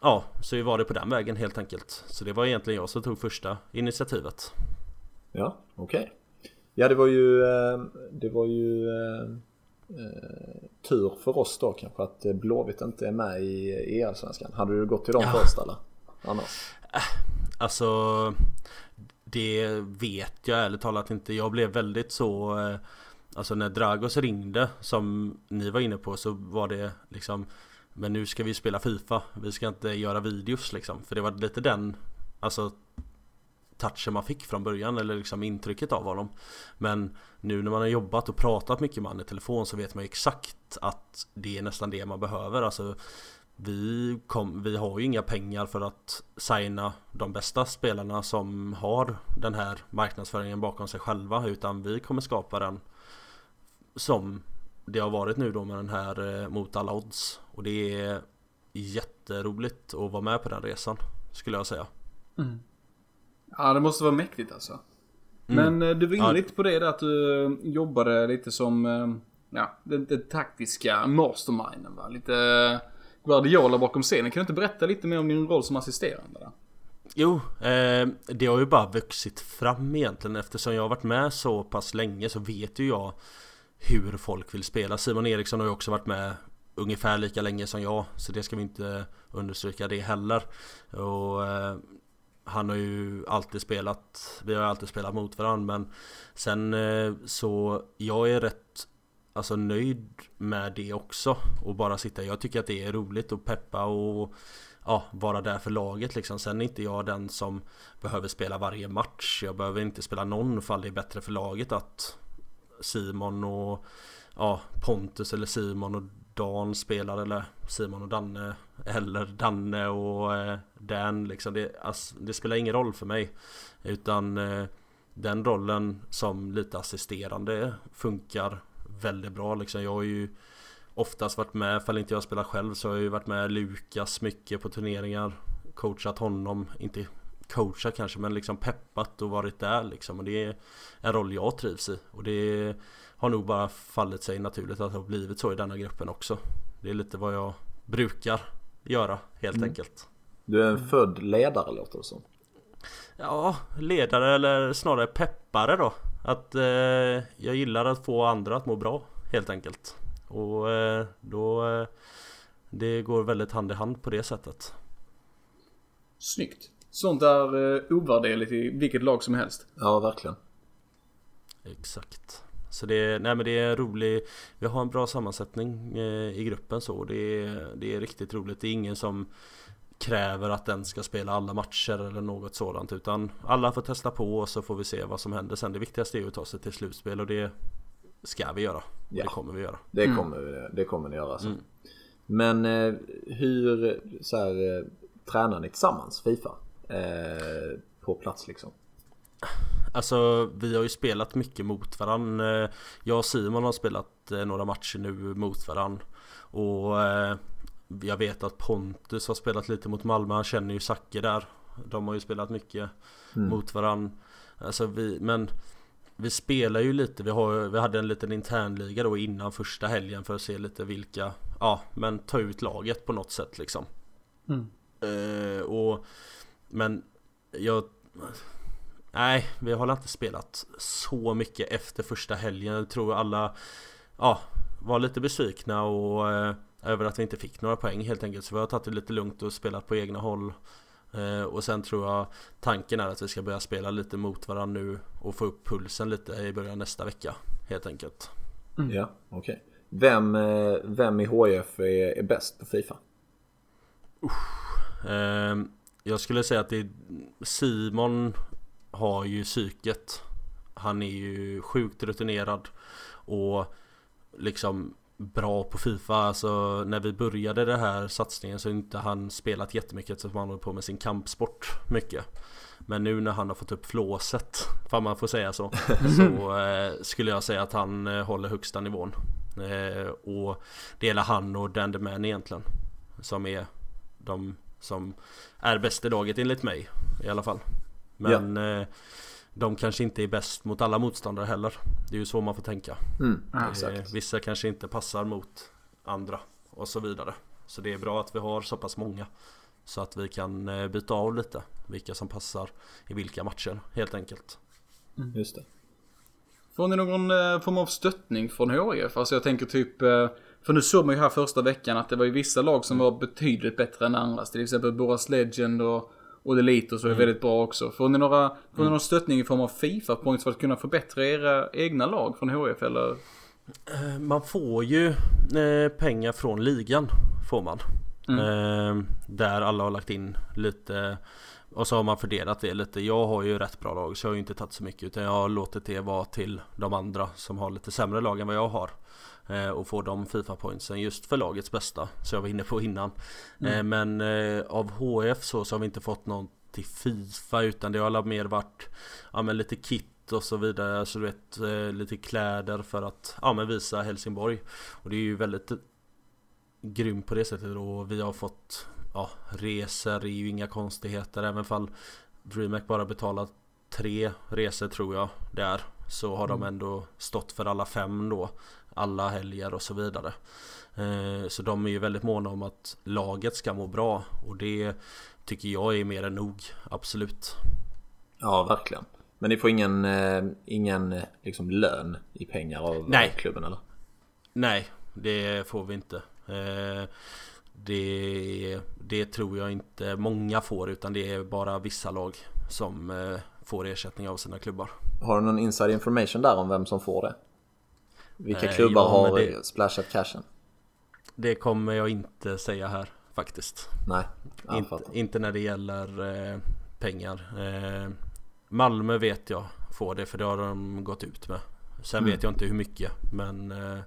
Ja, så var det på den vägen helt enkelt. Så det var egentligen jag som tog första initiativet. Ja, okej. Ja, det var ju, eh, det var ju eh, eh, eh, tur för oss då kanske att eh, Blåvitt inte är med i, i Allsvenskan. Hade du gått till dem Ja. först eller? Annars? Alltså Det vet jag ärligt talat inte. Jag blev väldigt så eh, Alltså när Dragos ringde som ni var inne på så var det liksom Men nu ska vi spela FIFA. Vi ska inte göra videos liksom. För det var lite den Alltså touchen man fick från början eller liksom intrycket av honom. Men nu när man har jobbat och pratat mycket med honom i telefon så vet man ju exakt att det är nästan det man behöver. Alltså vi, kom, vi har ju inga pengar för att signa de bästa spelarna som har den här marknadsföringen bakom sig själva utan vi kommer skapa den som det har varit nu då med den här eh, mot alla odds och det är jätteroligt att vara med på den resan skulle jag säga. Mm. Ja, det måste vara mäktigt alltså. Men eh, du var inne Ja. lite på det där att du eh, jobbade lite som, eh, ja, den, den taktiska masterminden va? Lite Guardiola bakom scenen. Kan du inte berätta lite mer om din roll som assisterande där? Jo, eh, det har ju bara vuxit fram egentligen eftersom jag har varit med så pass länge så vet ju jag hur folk vill spela. Simon Eriksson har ju också varit med ungefär lika länge som jag så det ska vi inte understryka det heller. Och eh, han har ju alltid spelat, vi har alltid spelat mot varandra men sen eh, så jag är rätt alltså nöjd med det också och bara sitta. Jag tycker att det är roligt att peppa och ja, vara där för laget liksom. Sen är inte jag den som behöver spela varje match. Jag behöver inte spela någon fall det är bättre för laget att Simon och ja, Pontus eller Simon och Dan spelar eller Simon och Danne eller Danne och eh, Dan liksom. Det, alltså, det, spelar ingen roll för mig. Utan eh, den rollen som lite assisterande funkar väldigt bra liksom. Jag har ju oftast varit med, ifall inte jag spelar själv så har jag ju varit med Lukas mycket på turneringar. Coachat honom, inte coachat kanske men liksom peppat och varit där liksom. Och det är en roll jag trivs i. Och det är har nog bara fallit sig naturligt att det har blivit så i denna gruppen också. Det är lite vad jag brukar göra helt mm. enkelt. Du är en född ledare låter det som. Ja, ledare eller snarare peppare då. Att eh, jag gillar att få andra att må bra helt enkelt. Och eh, då eh, Det går väldigt hand i hand på det sättet. Snyggt. Sånt är eh, ovärderligt i vilket lag som helst. Ja, verkligen. Exakt. Så det, nej men det är rolig Vi har en bra sammansättning eh, i gruppen så det är, det är riktigt roligt. Det är ingen som kräver att den ska spela alla matcher eller något sådant utan alla får testa på och så får vi se vad som händer sen. Det viktigaste är att ta sig till slutspel och det ska vi göra. Ja. Det kommer vi göra. Det mm. kommer, mm. det kommer ni göra. Alltså. Mm. Men eh, hur så här, eh, tränar ni tillsammans Fifa? Eh, på plats liksom? Alltså vi har ju spelat mycket mot varandra. Eh, jag och Simon har spelat eh, några matcher nu mot varandra. Och eh, jag vet att Pontus har spelat lite mot Malmö. Han känner ju Zacke där. De har ju spelat mycket mm. mot varandra. Alltså vi, men vi spelar ju lite. Vi, har, vi hade en liten internliga då innan första helgen för att se lite vilka, ja men ta ut laget på något sätt liksom. Mm. Uh, och, men jag Nej, vi har inte spelat så mycket efter första helgen. Jag tror alla ja, var lite besvikna och eh, över att vi inte fick några poäng helt enkelt. Så vi har tagit det lite lugnt och spelat på egna håll. Eh, och sen tror jag tanken är att vi ska börja spela lite mot varandra nu och få upp pulsen lite i början nästa vecka. Helt enkelt. Mm. Ja, okej. Okay. Vem, eh, vem i HF är, är bäst på Fifa? Uh, eh, jag skulle säga att det är Simon har ju psyket. Han är ju sjukt rutinerad och liksom bra på Fifa. Alltså när vi började den här satsningen så inte han spelat jättemycket eftersom han håller på med sin kampsport mycket. Men nu när han har fått upp flåset, om man får säga så, så eh, skulle jag säga att han eh, håller högsta nivån. Eh, och det gäller han och Dan Man egentligen. Som är de som är bäst i laget enligt mig i alla fall. Men ja. eh, de kanske inte är bäst mot alla motståndare heller. Det är ju så man får tänka. Mm, eh, vissa kanske inte passar mot andra och så vidare. Så det är bra att vi har så pass många. Så att vi kan eh, byta av lite vilka som passar i vilka matcher helt enkelt. Mm. Just det. Får ni någon eh, form av stöttning från HIF? Alltså jag tänker typ för nu såg man ju här första veckan att det var ju vissa lag som var betydligt bättre än andra. Till exempel Boras Legend och och Delitos är mm. väldigt bra också. Får ni några, får ni mm. någon stöttning i form av FIFA points för att kunna förbättra era egna lag från HF eller? Eh, man får ju eh, pengar från ligan får man. Mm. Eh, där alla har lagt in lite och så har man fördelat det lite. Jag har ju rätt bra lag så jag har ju inte tagit så mycket utan jag har låtit det vara till de andra som har lite sämre lag än vad jag har. Eh, och få de Fifa-pointsen just för lagets bästa. Så jag var inne på innan. Mm. Eh, men eh, av HF så, så har vi inte fått någon till Fifa utan det har alla mer varit ja, men lite kit och så vidare. Så du vet lite kläder för att ja, men visa Helsingborg. Och det är ju väldigt grymt på det sättet och vi har fått ja, resor är ju inga konstigheter även fall DreamHack bara betalat tre resor tror jag det är Så har mm. de ändå stått för alla fem då alla helger och så vidare. Eh, så de är ju väldigt måna om att laget ska må bra och det tycker jag är mer än nog, absolut. Ja, verkligen. Men ni får ingen, eh, ingen liksom lön i pengar av Nej. klubben eller? Nej, det får vi inte. Eh, det, det tror jag inte många får utan det är bara vissa lag som eh, får ersättning av sina klubbar. Har du någon inside information där om vem som får det? Vilka Eh, klubbar ja, har det- splashat cashen? Det kommer jag inte säga här faktiskt. Nej, inte, inte när det gäller eh, pengar. Eh, Malmö vet jag får det för det har de gått ut med. Sen Mm. vet jag inte hur mycket men eh,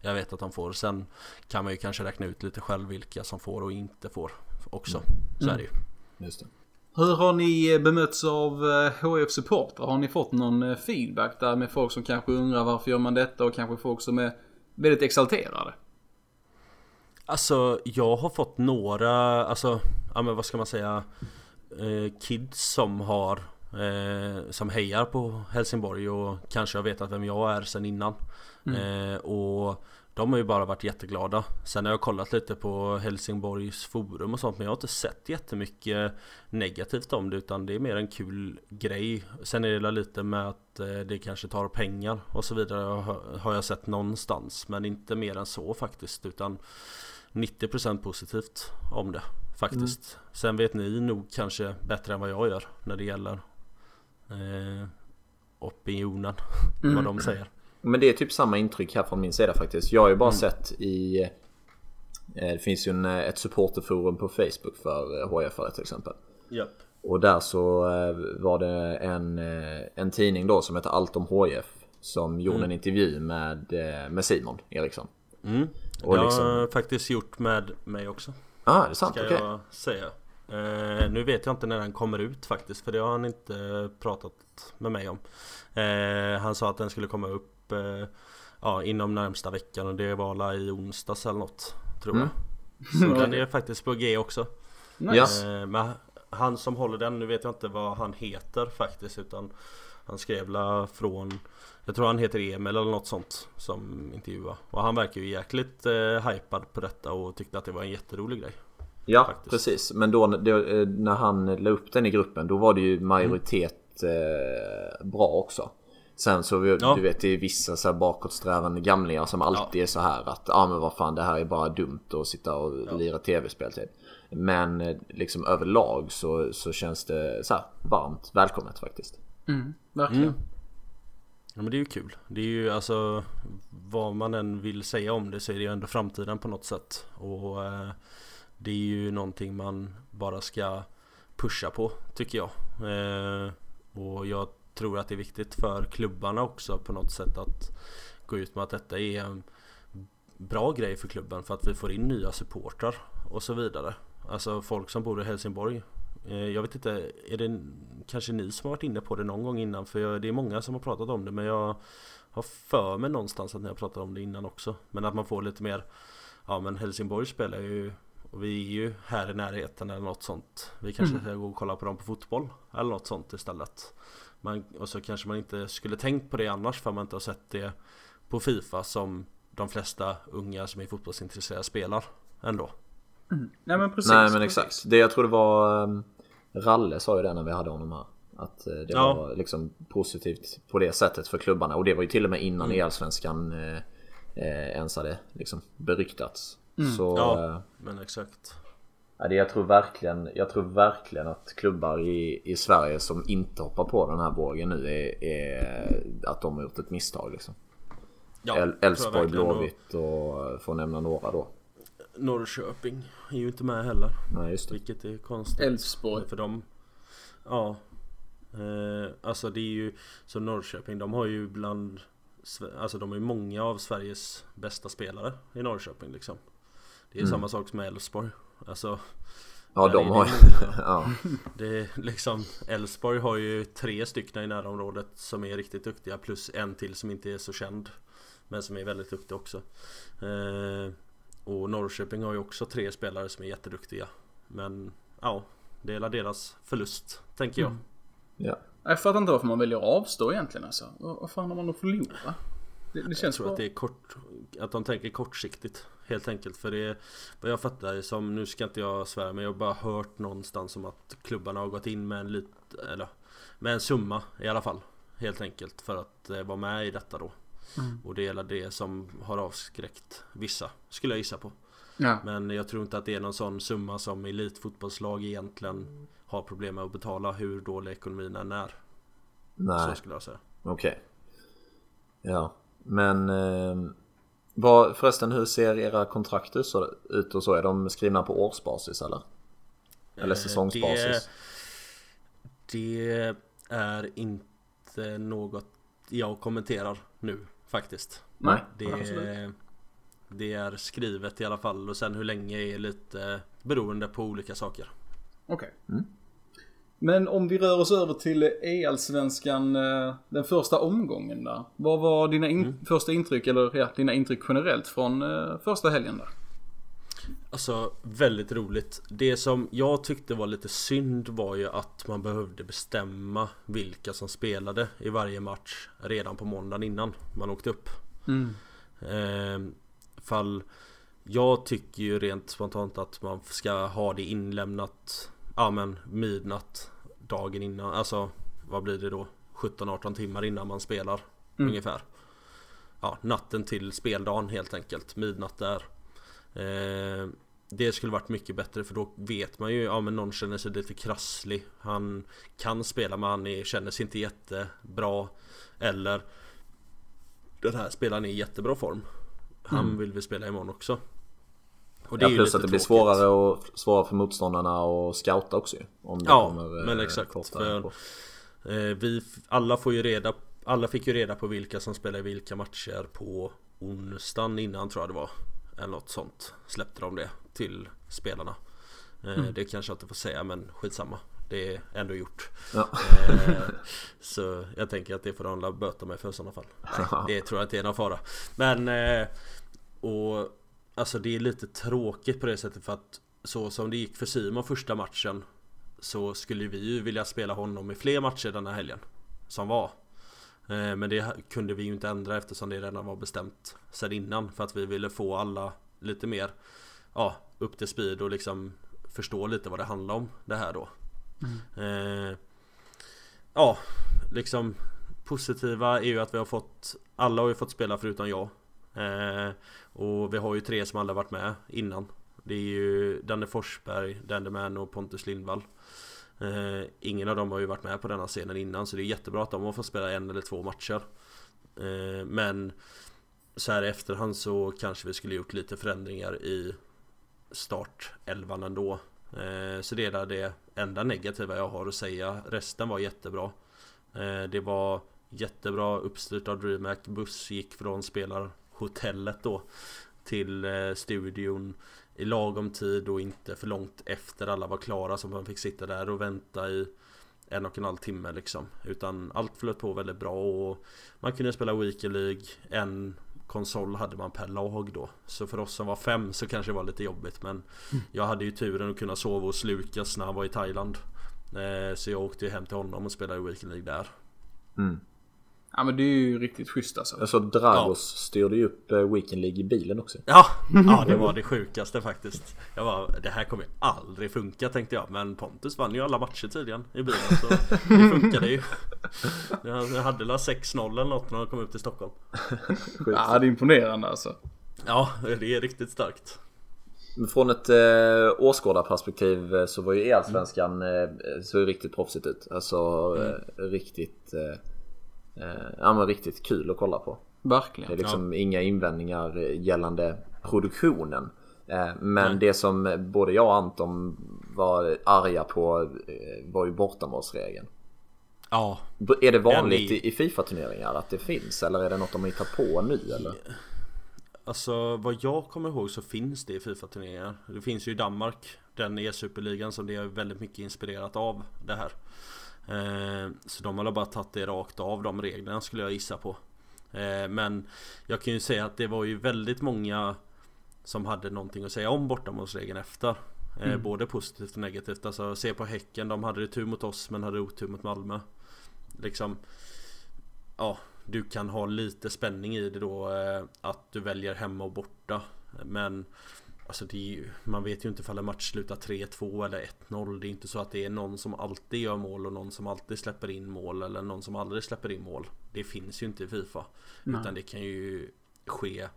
jag vet att de får. Sen kan man ju kanske räkna ut lite själv vilka som får och inte får också. Så är det ju. Just det. Hur har ni eh, bemötts av eh, HF supportrar? Har ni fått någon eh, feedback där med folk som kanske undrar varför gör man detta och kanske folk som är väldigt exalterade? Alltså jag har fått några, alltså, ja men vad ska man säga eh, Kids som har eh, Som hejar på Helsingborg och kanske har vetat vem jag är sen innan eh, Och de har ju bara varit jätteglada Sen har jag kollat lite på Helsingborgs forum och sånt men jag har inte sett jättemycket negativt om det utan det är mer en kul grej Sen är det lite med att eh, det kanske tar pengar och så vidare har- jag sett någonstans men inte mer än så faktiskt utan 90% positivt om det faktiskt. Sen vet ni nog kanske bättre än vad jag gör när det gäller eh, opinionen. Vad de säger. Men det är typ samma intryck här från min sida faktiskt. Jag har ju Mm. bara sett i... eh, Det finns ju en, eh, ett supporterforum på Facebook för HF till exempel. Japp. Och där så eh, var det en, eh, en tidning då som heter Allt om HF. Som gjorde en intervju med, eh, med Simon Eriksson. Mm. Och det liksom- har faktiskt gjort med mig också. Ah, är det sant? Ska Okej. jag säga. Eh, nu vet jag inte när den kommer ut faktiskt för det har han inte pratat med mig om. Eh, han sa att den skulle komma upp eh, ja, inom närmsta veckan och det var la i onsdags eller något. Tror jag. Så den är faktiskt på G också. Nice. Eh, Men han som håller den, nu vet jag inte vad han heter faktiskt utan Han skrev la från Jag tror han heter Emil eller något sånt som intervjuade Och han verkar ju jäkligt eh, hypad på detta och tyckte att det var en jätterolig grej Ja, faktiskt. precis. Men då, då eh, när han la upp den i gruppen då var det ju majoritet eh, bra också. Sen så vi- Ja. du vet det är vissa så här bakåtsträvande gamlingar som alltid är så här att ja ah, men vad fan det här är bara dumt att sitta och lira tv-spel typ. Men eh, liksom överlag så, så känns det så här varmt välkommet faktiskt. Mm, verkligen. Mm. Ja men det är ju kul Det är ju alltså Vad man än vill säga om det så är det ju ändå framtiden på något sätt Och eh, Det är ju någonting man bara ska Pusha på tycker jag eh, Och jag tror att det är viktigt för klubbarna också på något sätt att Gå ut med att detta är en Bra grej för klubben för att vi får in nya supportrar och så vidare Alltså folk som bor i Helsingborg Eh, Jag vet inte, är det kanske ni som har varit inne på det någon gång innan? För det är många som har pratat om det men jag har för mig någonstans att ni har pratat om det innan också. Men att man får lite mer Ja men Helsingborg spelar ju och vi är ju här i närheten eller något sånt. Vi kanske ska gå och kolla på dem på fotboll eller något sånt istället. Man, och så kanske man inte skulle tänkt på det annars för man inte har sett det på Fifa som de flesta unga som är fotbollsintresserade spelar ändå. Nej men precis. Nej men precis. exakt. Det jag tror det var um, Ralle sa ju det när vi hade honom här. Att eh, det Ja. var liksom positivt på det sättet för klubbarna. Och det var ju till och med innan Mm. Elsvenskan eh, eh, ens hade liksom beryktats. Så Mm. Ja. eh, Men exakt. Ja, det, jag, tror verkligen, jag tror verkligen att klubbar i, i Sverige som inte hoppar på den här vågen nu är, är att de har gjort ett misstag liksom. Elfsborg, Blåvitt och att nämna några då. Norrköping är ju inte med heller. Nej just det. Vilket är konstigt. Elfsborg. För dem Ja eh, Alltså det är ju Så Norrköping de har ju bland Alltså de är många av Sveriges bästa spelare i Norrköping liksom Det är samma sak som med Elfsborg Alltså Ja de har ju... ja. Det är liksom Elfsborg har ju tre stycken i närområdet som är riktigt duktiga plus en till som inte är så känd Men som är väldigt duktig också eh, Och Norrköping har ju också tre spelare som är jätteduktiga Men ja Det är deras förlust tänker jag ja. Jag fattar inte varför man väljer att avstå egentligen alltså. Vad vad fan har man att förlora? Det, det Jag känns tror bra. att det är kort Att de tänker kortsiktigt Helt enkelt för det är Vad jag fattar som Nu ska inte jag svära men jag har bara hört någonstans om att klubbarna har gått in med en lit Eller Med en summa i alla fall Helt enkelt för att eh, vara med i detta då Och det är det som har avskräckt vissa Skulle jag gissa på Ja. Men jag tror inte att det är någon sån summa som elitfotbollslag egentligen har problem med att betala hur dålig ekonomin än är. Nej, Så skulle jag säga. okej. Ja, men eh, vad, förresten hur ser era kontrakt ut, och så? Är de skrivna på årsbasis eller? Eller Eh, säsongsbasis? Det, det är inte något jag kommenterar nu faktiskt. Nej, Det, absolut. det är skrivet i alla fall och sen hur länge är lite beroende på olika saker. Okej. Mm. Men om vi rör oss över till EL-svenskan, eh, den första omgången där. Vad var dina in- Mm. första intryck, eller ja, dina intryck generellt från eh, första helgen där? Alltså väldigt roligt. Det som jag tyckte var lite synd var ju att man behövde bestämma vilka som spelade i varje match redan på måndagen innan man åkte upp. Mm. Eh, fall jag tycker ju rent spontant att man ska ha det inlämnat Ja men midnatt dagen innan, alltså vad blir det då? 17-18 timmar innan man spelar Mm. ungefär. Ja, natten till speldagen helt enkelt, midnatt där. Eh, det skulle varit mycket bättre för då vet man ju, ja men någon känner sig lite krasslig. Han kan spela men han är, känner sig inte jättebra. Eller den här spelaren är i jättebra form. Han vill vi spela imorgon också. Och Mm. Ja, ju plus att det blir tråkigt. svårare, och, svårare för motståndarna att scouta också. Om det Ja, kommer, men eh, exakt, kortare för-. Eh, vi, alla får ju reda Alla fick ju reda på vilka som spelar vilka matcher på onsdagen innan tror jag det var Eller något sånt Släppte de det till spelarna eh, Det kanske jag inte får säga men skitsamma Det är ändå gjort Ja. eh, Så jag tänker att det får de böta mig för i sådana fall Det tror jag inte är någon fara Men eh, Och Alltså det är lite tråkigt på det sättet för att Så som det gick för Simon första matchen Så skulle vi ju vilja spela honom i fler matcher den här helgen Som var. Eh, Men det kunde vi ju inte ändra eftersom det redan var bestämt sen innan För att vi ville få alla lite mer Ja, upp till speed och liksom Förstå lite vad det handlar om det här då. Eh, Ja, liksom Positiva är ju att vi har fått Alla har ju fått spela förutom jag Eh, och vi har ju tre som aldrig varit med innan. Det är ju Danne Forsberg, Dandeman och Pontus Lindvall. Eh, Ingen av dem har ju varit med på denna scenen innan så det är jättebra att de har fått spela en eller två matcher. Eh, Men Så här i efterhand så kanske vi skulle gjort lite förändringar i Startelvan ändå. Eh, Så det är där det enda negativa jag har att säga. Resten var jättebra. Eh, Det var jättebra uppstyrt av DreamHack. Buss gick från spelarhotellet då Till eh, studion i lagom tid och inte för långt efter alla var klara så man fick sitta där och vänta i en och en halv timme liksom. Utan allt flöt på väldigt bra och man kunde spela Weekend League. En konsol hade man per lag då. Så för oss som var fem så kanske det var lite jobbigt men Jag hade ju turen att kunna sova hos Lukas när han var i Thailand. Eh, Så jag åkte ju hem till honom och spelade Weekend League där. Mm. Ja men det är ju riktigt schysst alltså. Jag såg Dragos styrde ju upp eh, Weekend League i bilen också. Ja, ja det var det sjukaste faktiskt Jag var, det här kommer ju aldrig funka tänkte jag Men Pontus vann ju alla matcher tydligen i bilen så det funkade ju Jag hade la 6-0 eller något när jag kom upp till Stockholm Sjukt. Ja det är imponerande alltså. Ja, det är riktigt starkt Från ett eh, åskådarperspektiv eh, så var ju Allsvenskan eh, så ju riktigt proffsigt ut. Alltså eh, riktigt eh, eh, Ja men riktigt kul att kolla på. Det är Verkligen. liksom inga invändningar eh, gällande produktionen. Eh, Men Nej. det som både jag och Anton var arga på eh, var ju bortamålsregeln. Ja, Är det vanligt i, i Fifa-turneringar att det finns eller är det något de har hittat på nu eller? alltså vad jag kommer ihåg så finns det i Fifa-turneringar Det finns ju i Danmark Den e-superligan som det är väldigt mycket inspirerat av det här eh, Så de har bara tagit det rakt av de reglerna skulle jag gissa på. Eh, Men jag kan ju säga att det var ju väldigt många Som hade någonting att säga om bortamålsregeln efter. Eh, Både positivt och negativt. Alltså se på Häcken, de hade det tur mot oss men hade otur mot Malmö. Liksom Ja, du kan ha lite spänning i det då eh, Att du väljer hemma och borta. Men Alltså ju, man vet ju inte ifall en match slutar 3-2 eller 1-0 Det är inte så att det är någon som alltid gör mål och någon som alltid släpper in mål Eller någon som aldrig släpper in mål Det finns ju inte i Fifa Nej. Utan det kan ju ske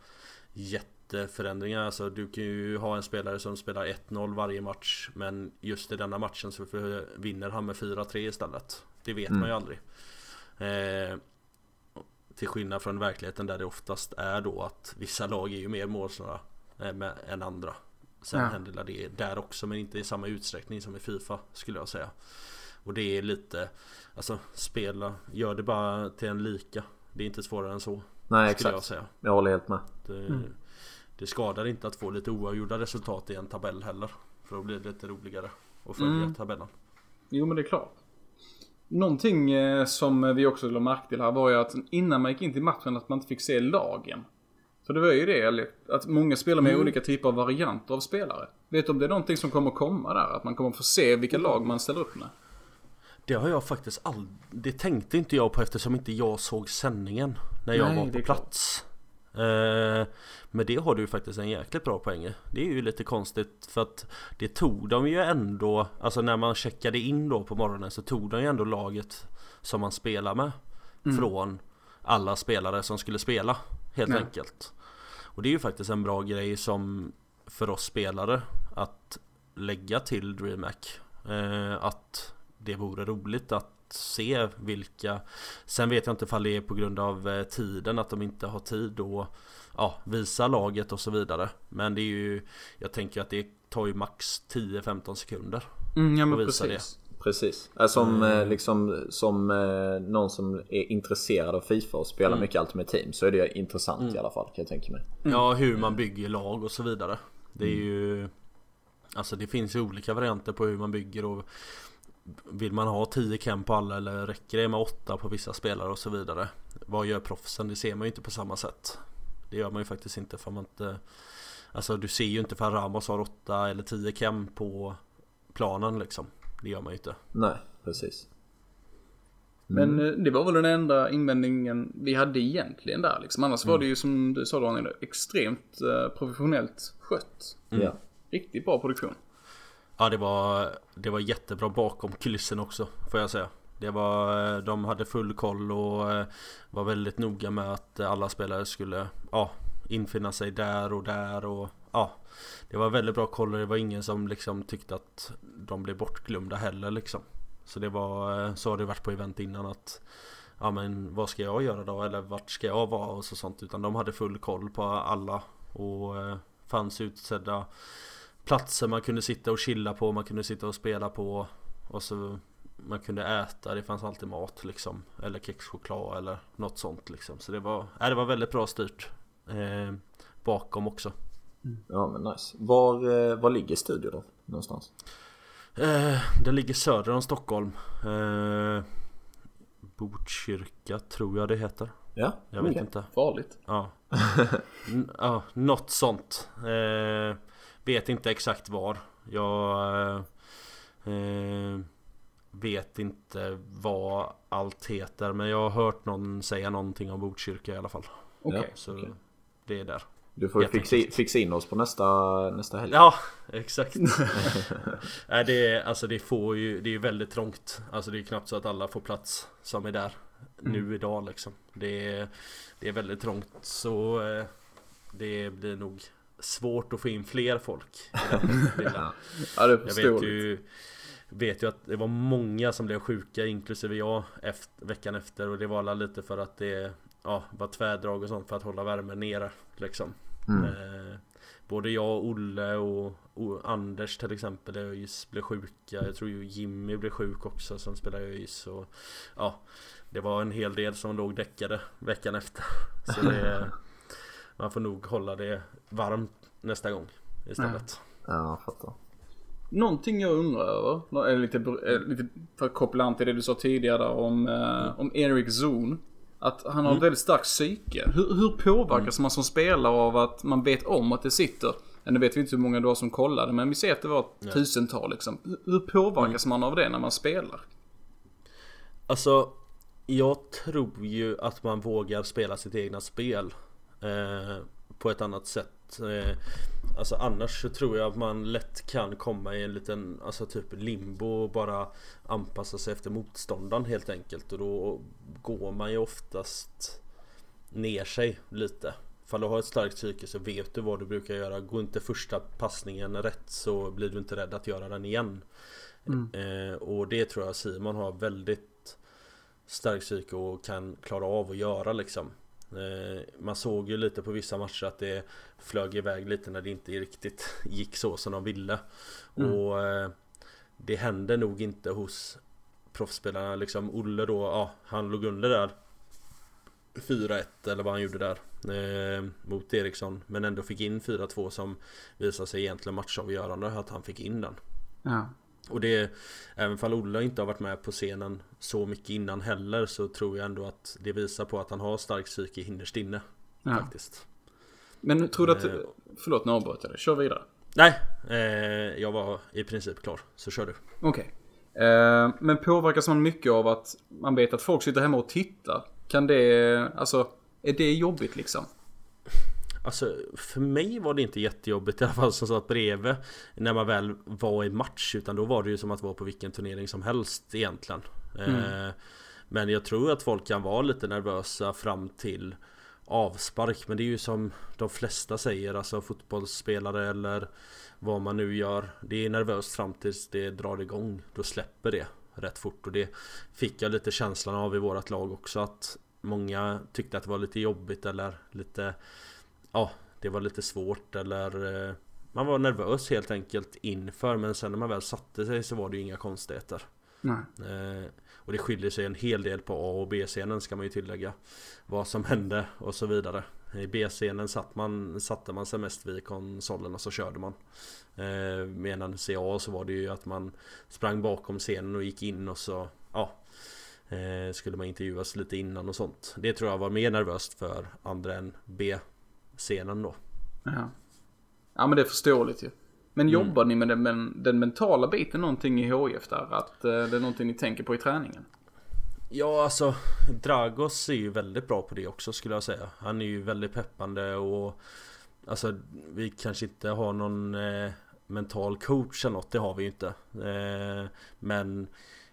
jätteförändringar. Alltså du kan ju ha en spelare som spelar 1-0 varje match men just i denna matchen så vinner han med 4-3 istället. Det vet mm. man ju aldrig. Eh, till skillnad från verkligheten där det oftast är då att vissa lag är ju mer målsnöra eh, än andra. Sen ja. händer det där också men inte i samma utsträckning som i Fifa skulle jag säga. Och det är lite, alltså spela, gör det bara till en lika. Det är inte svårare än så. Nej exakt. Jag, säga. jag håller helt med. Det, mm. det skadar inte att få lite oavgjorda resultat i en tabell heller. För då blir det lite roligare att följa mm. tabellen. Jo men det är klart. Någonting eh, som vi också lade märke till här var ju att innan man gick in till matchen att man inte fick se lagen. För det var ju det, att många spelar med mm. olika typer av varianter av spelare. Vet du om det är någonting som kommer komma där? Att man kommer få se vilka lag man ställer upp med? Det har jag faktiskt aldrig... Det tänkte inte jag på eftersom inte jag såg sändningen när jag Nej, var på plats. Eh, men det har du faktiskt en jäkligt bra poäng Det är ju lite konstigt för att det tog de ju ändå Alltså när man checkade in då på morgonen så tog de ju ändå laget som man spelar med mm. Från alla spelare som skulle spela Helt Nej. enkelt Och det är ju faktiskt en bra grej som För oss spelare Att lägga till DreamHack eh, Att det vore roligt att se vilka Sen vet jag inte ifall det är på grund av eh, tiden att de inte har tid att ja, visa laget och så vidare. Men det är ju Jag tänker att det tar ju max 10-15 sekunder mm, ja, men att visa precis. det Precis. Som, mm. liksom, som eh, någon som är intresserad av Fifa och spelar mm. mycket Ultimate Team så är det intressant mm. i alla fall kan jag tänka mig. Ja, hur man bygger lag och så vidare. Det är mm. ju Alltså det finns ju olika varianter på hur man bygger och vill man ha 10 cam på alla eller räcker det med 8 på vissa spelare och så vidare? Vad gör proffsen? Det ser man ju inte på samma sätt. Det gör man ju faktiskt inte för man inte Alltså du ser ju inte för Ramos har 8 eller 10 cam på planen liksom. Det gör man ju inte. Nej, precis. Mm. Men eh, det var väl den enda invändningen vi hade egentligen där liksom. Annars mm. var det ju som du sa Daniel, extremt uh, professionellt skött. Mm. Riktigt bra produktion. Ja det var, det var jättebra bakom kulissen också får jag säga. Det var, de hade full koll och eh, var väldigt noga med att alla spelare skulle ja, infinna sig där och där och ja. Det var väldigt bra koll och det var ingen som liksom tyckte att de blev bortglömda heller liksom. Så det var, eh, så har det varit på event innan att Ja men vad ska jag göra då? Eller vart ska jag vara? Och så sånt. Utan de hade full koll på alla. Och eh, fanns utsedda platser man kunde sitta och chilla på, man kunde sitta och spela på. Och så man kunde äta, det fanns alltid mat liksom. Eller kexchoklad eller något sånt liksom. Så det var, äh, det var väldigt bra styrt eh, Bakom också. Ja men nice Var, eh, var ligger studion då? Någonstans? Eh, den ligger söder om Stockholm eh, Botkyrka tror jag det heter Ja, Jag vet inte Farligt Ja, N ja något sånt eh, Vet inte exakt var. Jag eh, eh, vet inte vad allt heter. Men jag har hört någon säga någonting om Botkyrka i alla fall. Okej. Okay, så okay. det är där. Du får fixa, fixa in oss på nästa, nästa helg. Ja, exakt. Nej, det är, alltså det får ju, det är väldigt trångt. Alltså det är knappt så att alla får plats som är där mm. nu idag liksom. Det är, det är väldigt trångt så eh, det blir nog svårt att få in fler folk ja. ja, det är Jag vet ju, vet ju att det var många som blev sjuka inklusive jag efter, veckan efter och det var lite för att det ja, var tvärdrag och sånt för att hålla värmen nere liksom. Mm. Eh, både jag och Olle och, och Anders till exempel i ÖIS blev sjuka. Jag tror ju Jimmy blev sjuk också som spelar i ÖIS. Och, ja, det var en hel del som låg däckade veckan efter. Så det, man får nog hålla det varmt nästa gång istället. Ja, jag fattar. Någonting jag undrar över, lite, lite för att koppla an till det du sa tidigare om, mm. om Eric Zon. Att han har mm. ett väldigt starkt psyke. Hur, hur påverkas mm. man som spelare av att man vet om att det sitter, nu vet vi inte hur många det var som kollade, men vi ser att det var ja. tusental liksom. Hur påverkas mm. man av det när man spelar? Alltså, jag tror ju att man vågar spela sitt egna spel. Eh, på ett annat sätt. Eh, alltså annars så tror jag att man lätt kan komma i en liten alltså typ limbo och bara anpassa sig efter motståndaren helt enkelt. Och då går man ju oftast ner sig lite. Fall du har ett starkt psyke så vet du vad du brukar göra. Går inte första passningen rätt så blir du inte rädd att göra den igen. Mm. Eh, och det tror jag Simon har väldigt starkt psyke och kan klara av att göra liksom. Eh, man såg ju lite på vissa matcher att det flög iväg lite när det inte riktigt gick så som de ville. Mm. Och eh, det händer nog inte hos proffsspelarna liksom. Olle då, ja han låg under där 4-1 eller vad han gjorde där eh, mot Eriksson Men ändå fick in 4-2 som visade sig egentligen matchavgörande att han fick in den Ja Och det Även fall Olle inte har varit med på scenen så mycket innan heller så tror jag ändå att det visar på att han har stark psyke innerst inne ja. Faktiskt Men tror du att, eh, förlåt nu avbröt jag dig, kör vidare Nej, eh, jag var i princip klar, så kör du Okej okay. eh, Men påverkas man mycket av att man vet att folk sitter hemma och tittar? Kan det, alltså, är det jobbigt liksom? Alltså för mig var det inte jättejobbigt i alla fall som satt bredvid När man väl var i match utan då var det ju som att vara på vilken turnering som helst egentligen mm. eh, Men jag tror att folk kan vara lite nervösa fram till avspark Men det är ju som de flesta säger alltså fotbollsspelare eller vad man nu gör Det är nervöst fram tills det drar igång Då släpper det rätt fort och det fick jag lite känslan av i vårat lag också att många tyckte att det var lite jobbigt eller lite ja, det var lite svårt eller eh, man var nervös helt enkelt inför men sen när man väl satte sig så var det ju inga konstigheter. Eh, och det skiljer sig en hel del på A och B-scenen ska man ju tillägga. Vad som hände och så vidare. I B-scenen satt man, satte man sig mest vid konsolen och så körde man. Eh, medan i A så var det ju att man sprang bakom scenen och gick in och så ja, eh, skulle man intervjuas lite innan och sånt. Det tror jag var mer nervöst för andra än B-scenen då. Ja. ja men det är förståeligt ju. Men mm. jobbar ni med den, med den, mentala biten någonting i HIF där? Att eh, det är någonting ni tänker på i träningen? Ja alltså Dragos är ju väldigt bra på det också skulle jag säga. Han är ju väldigt peppande och Alltså vi kanske inte har någon eh, mental coach eller något, det har vi ju inte. Eh, men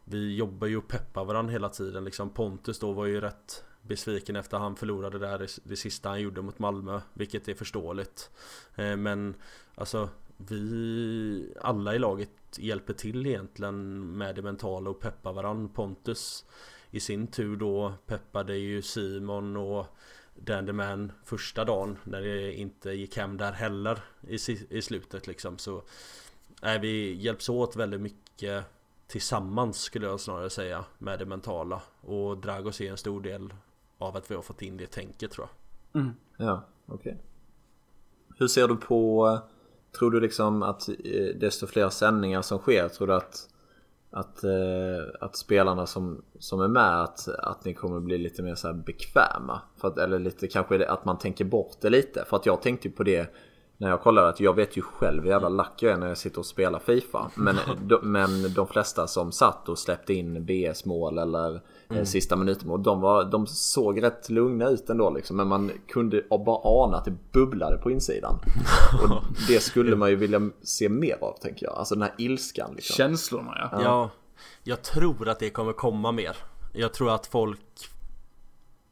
vi jobbar ju och peppar varandra hela tiden liksom. Pontus då var ju rätt besviken efter han förlorade där det, det sista han gjorde mot Malmö. Vilket är förståeligt. Eh, men alltså vi alla i laget hjälper till egentligen med det mentala och peppar varann. Pontus i sin tur då peppade ju Simon och Dandyman första dagen när det inte gick hem där heller i, i slutet liksom så Nej vi hjälps åt väldigt mycket tillsammans skulle jag snarare säga med det mentala och Dragos är en stor del av att vi har fått in det tänket tror jag. Mm. Ja, okej. Okay. Hur ser du på Tror du liksom att eh, desto fler sändningar som sker, tror du att att, eh, att spelarna som, som är med att, att ni kommer bli lite mer så bekväma. För att, eller lite kanske att man tänker bort det lite. För att jag tänkte ju på det när jag kollade att jag vet ju själv hur jävla lack jag är när jag sitter och spelar FIFA. Men, de, men de flesta som satt och släppte in BS-mål eller Eh, mm. sista minuten. Och de, var, de såg rätt lugna ut ändå liksom. Men man kunde bara ana att det bubblade på insidan. Och det skulle man ju vilja se mer av tänker jag. Alltså den här ilskan. Liksom. Känslorna ja. Ja, jag tror att det kommer komma mer. Jag tror att folk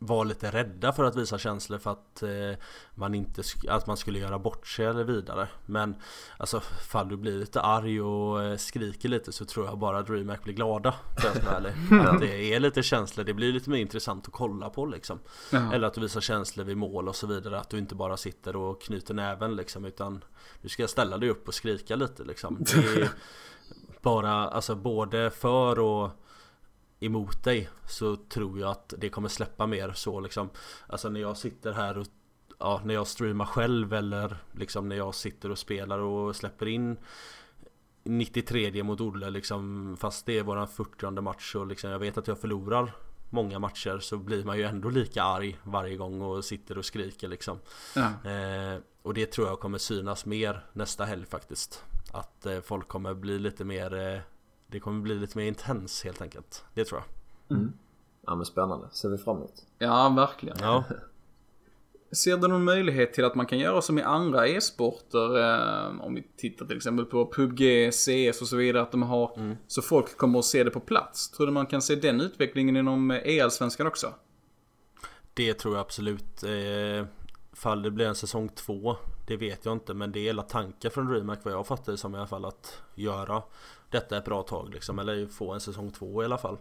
var lite rädda för att visa känslor för att eh, man inte att man skulle göra bort sig eller vidare. Men alltså fall du blir lite arg och eh, skriker lite så tror jag bara att DreamHack blir glada. För att det är lite känslor, det blir lite mer intressant att kolla på liksom. Jaha. Eller att du visar känslor vid mål och så vidare. Att du inte bara sitter och knyter näven liksom utan du ska ställa dig upp och skrika lite liksom. Det är bara alltså både för och emot dig så tror jag att det kommer släppa mer så liksom. Alltså när jag sitter här och Ja, när jag streamar själv eller liksom när jag sitter och spelar och släpper in 93 mot Olle liksom Fast det är våran 40 match och liksom jag vet att jag förlorar Många matcher så blir man ju ändå lika arg varje gång och sitter och skriker liksom. Ja. eh, Och det tror jag kommer synas mer nästa helg faktiskt. Att eh, folk kommer bli lite mer eh, det kommer bli lite mer intens helt enkelt. Det tror jag. Mm. Ja men spännande. Ser vi fram emot. Ja, verkligen. Ja. Ser du någon möjlighet till att man kan göra som i andra e-sporter? Eh, om vi tittar till exempel på PubG, CS och så vidare. Att de har, mm. så folk kommer att se det på plats. Tror du man kan se den utvecklingen inom e-allsvenskan också? Det tror jag absolut. Eh, Fall det blir en säsong två Det vet jag inte men det är hela tankar från DreamHack vad jag fattar det som i alla fall att göra Detta ett bra tag liksom eller få en säsong två i alla fall.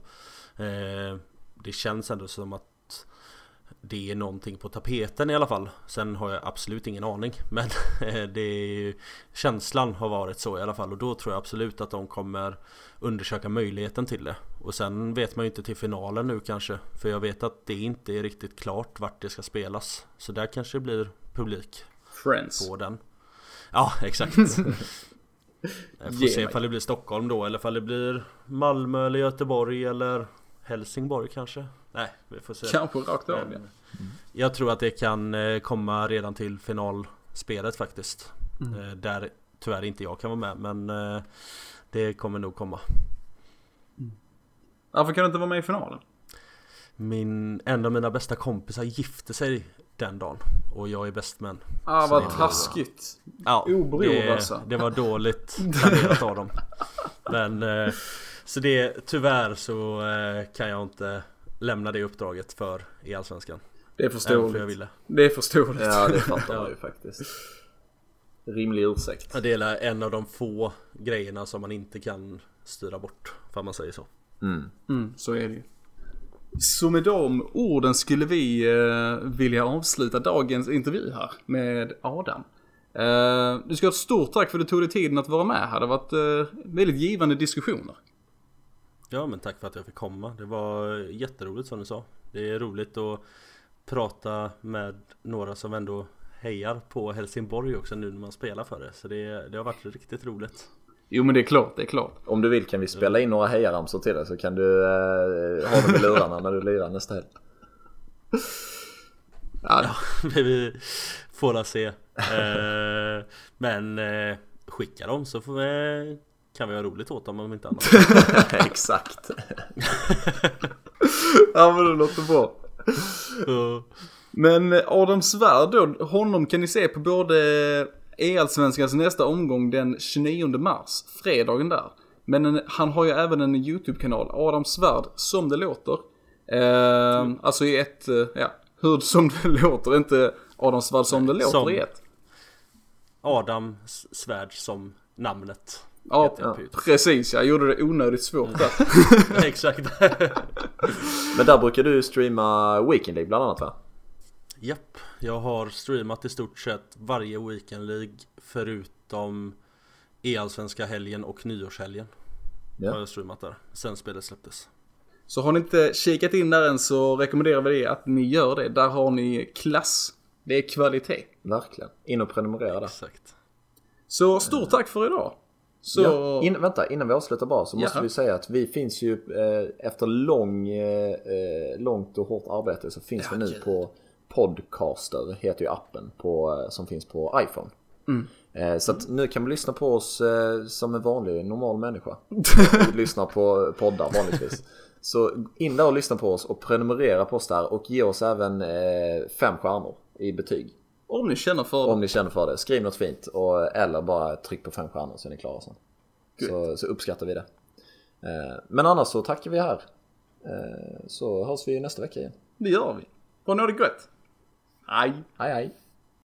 Eh, Det känns ändå som att det är någonting på tapeten i alla fall. Sen har jag absolut ingen aning Men det är ju, Känslan har varit så i alla fall. Och då tror jag absolut att de kommer Undersöka möjligheten till det. Och sen vet man ju inte till finalen nu kanske För jag vet att det inte är riktigt klart vart det ska spelas. Så där kanske det blir publik Friends. på den. Ja exakt Jag får Ge se mig. ifall det blir Stockholm då eller ifall det blir Malmö eller Göteborg eller Helsingborg kanske Nej vi får se Kanske rakt av ja. men jag tror att det kan eh, komma redan till finalspelet faktiskt. Mm. Eh, Där tyvärr inte jag kan vara med men eh, det kommer nog komma. Varför kan du inte vara med i finalen? Min, en av mina bästa kompisar gifte sig den dagen och jag är bäst man. Ah, vad taskigt. Ja, Obror, det, alltså. det var dåligt planerat av dem. Men eh, så det tyvärr så eh, kan jag inte lämna det uppdraget för i Allsvenskan. Det är för jag förståeligt. ville. Det är förståeligt. Ja det fattar Ja. man ju faktiskt. Rimlig ursäkt. Ja, Det är en av de få grejerna som man inte kan styra bort. För man säger så. Mm. Mm, så är det ju. Så med de orden skulle vi eh, vilja avsluta dagens intervju här med Adam. Eh, du ska ha ett stort tack för att du tog dig tiden att vara med här. Det har varit eh, väldigt givande diskussioner. Ja men tack för att jag fick komma. Det var jätteroligt som du sa. Det är roligt att prata med några som ändå hejar på Helsingborg också nu när man spelar för det. Så det, det har varit riktigt roligt. Jo men det är klart, det är klart. Om du vill kan vi spela in några hejaramsor till dig så kan du eh, ha dem i lurarna när du lirar nästa helg. Ja, vi får la se. Eh, men eh, skicka dem så får vi, kan vi ha roligt åt dem om inte annat. Exakt. ja men det låter bra. Så, Men eh, Adam Svärd då, honom kan ni se på både E-allsvenskans nästa omgång den 29 mars, fredagen där. Men en, han har ju även en YouTube-kanal, Adam Svärd, som det låter. Eh, Alltså i ett, eh, ja, hur som det låter, inte Adam Svärd som det låter som- i ett. Adam Svärd som namnet. Ja, ja, precis. Jag gjorde det onödigt svårt där. Exakt. Men där brukar du streama Weekend League bland annat va? Japp, jag har streamat i stort sett varje Weekend League förutom E-allsvenska helgen och nyårshelgen. Ja. Har jag streamat där, sen spelet släpptes. Så har ni inte kikat in där än så rekommenderar vi det att ni gör det. Där har ni klass. Det är kvalitet. Verkligen. In och prenumerera där. Exakt. Så stort tack för idag. Så... Ja, in, vänta, innan vi avslutar bara så måste Jaha. vi säga att vi finns ju eh, efter lång, eh, eh, långt och hårt arbete så finns vi nu på Podcaster, heter ju appen på, eh, som finns på iPhone. Eh, så att nu kan man lyssna på oss eh, som en vanlig normal människa. Vi lyssnar på poddar vanligtvis. Så in där och lyssna på oss och prenumerera på oss där och ge oss även fem stjärnor i betyg. Om ni känner för Om ni känner för det. Skriv något fint och, eller bara tryck på fem stjärnor så är ni klara sen. Så, så uppskattar vi det. Men annars så tackar vi här. Så hörs vi nästa vecka igen. det gör vi. Ha det gött. Hej. Hej!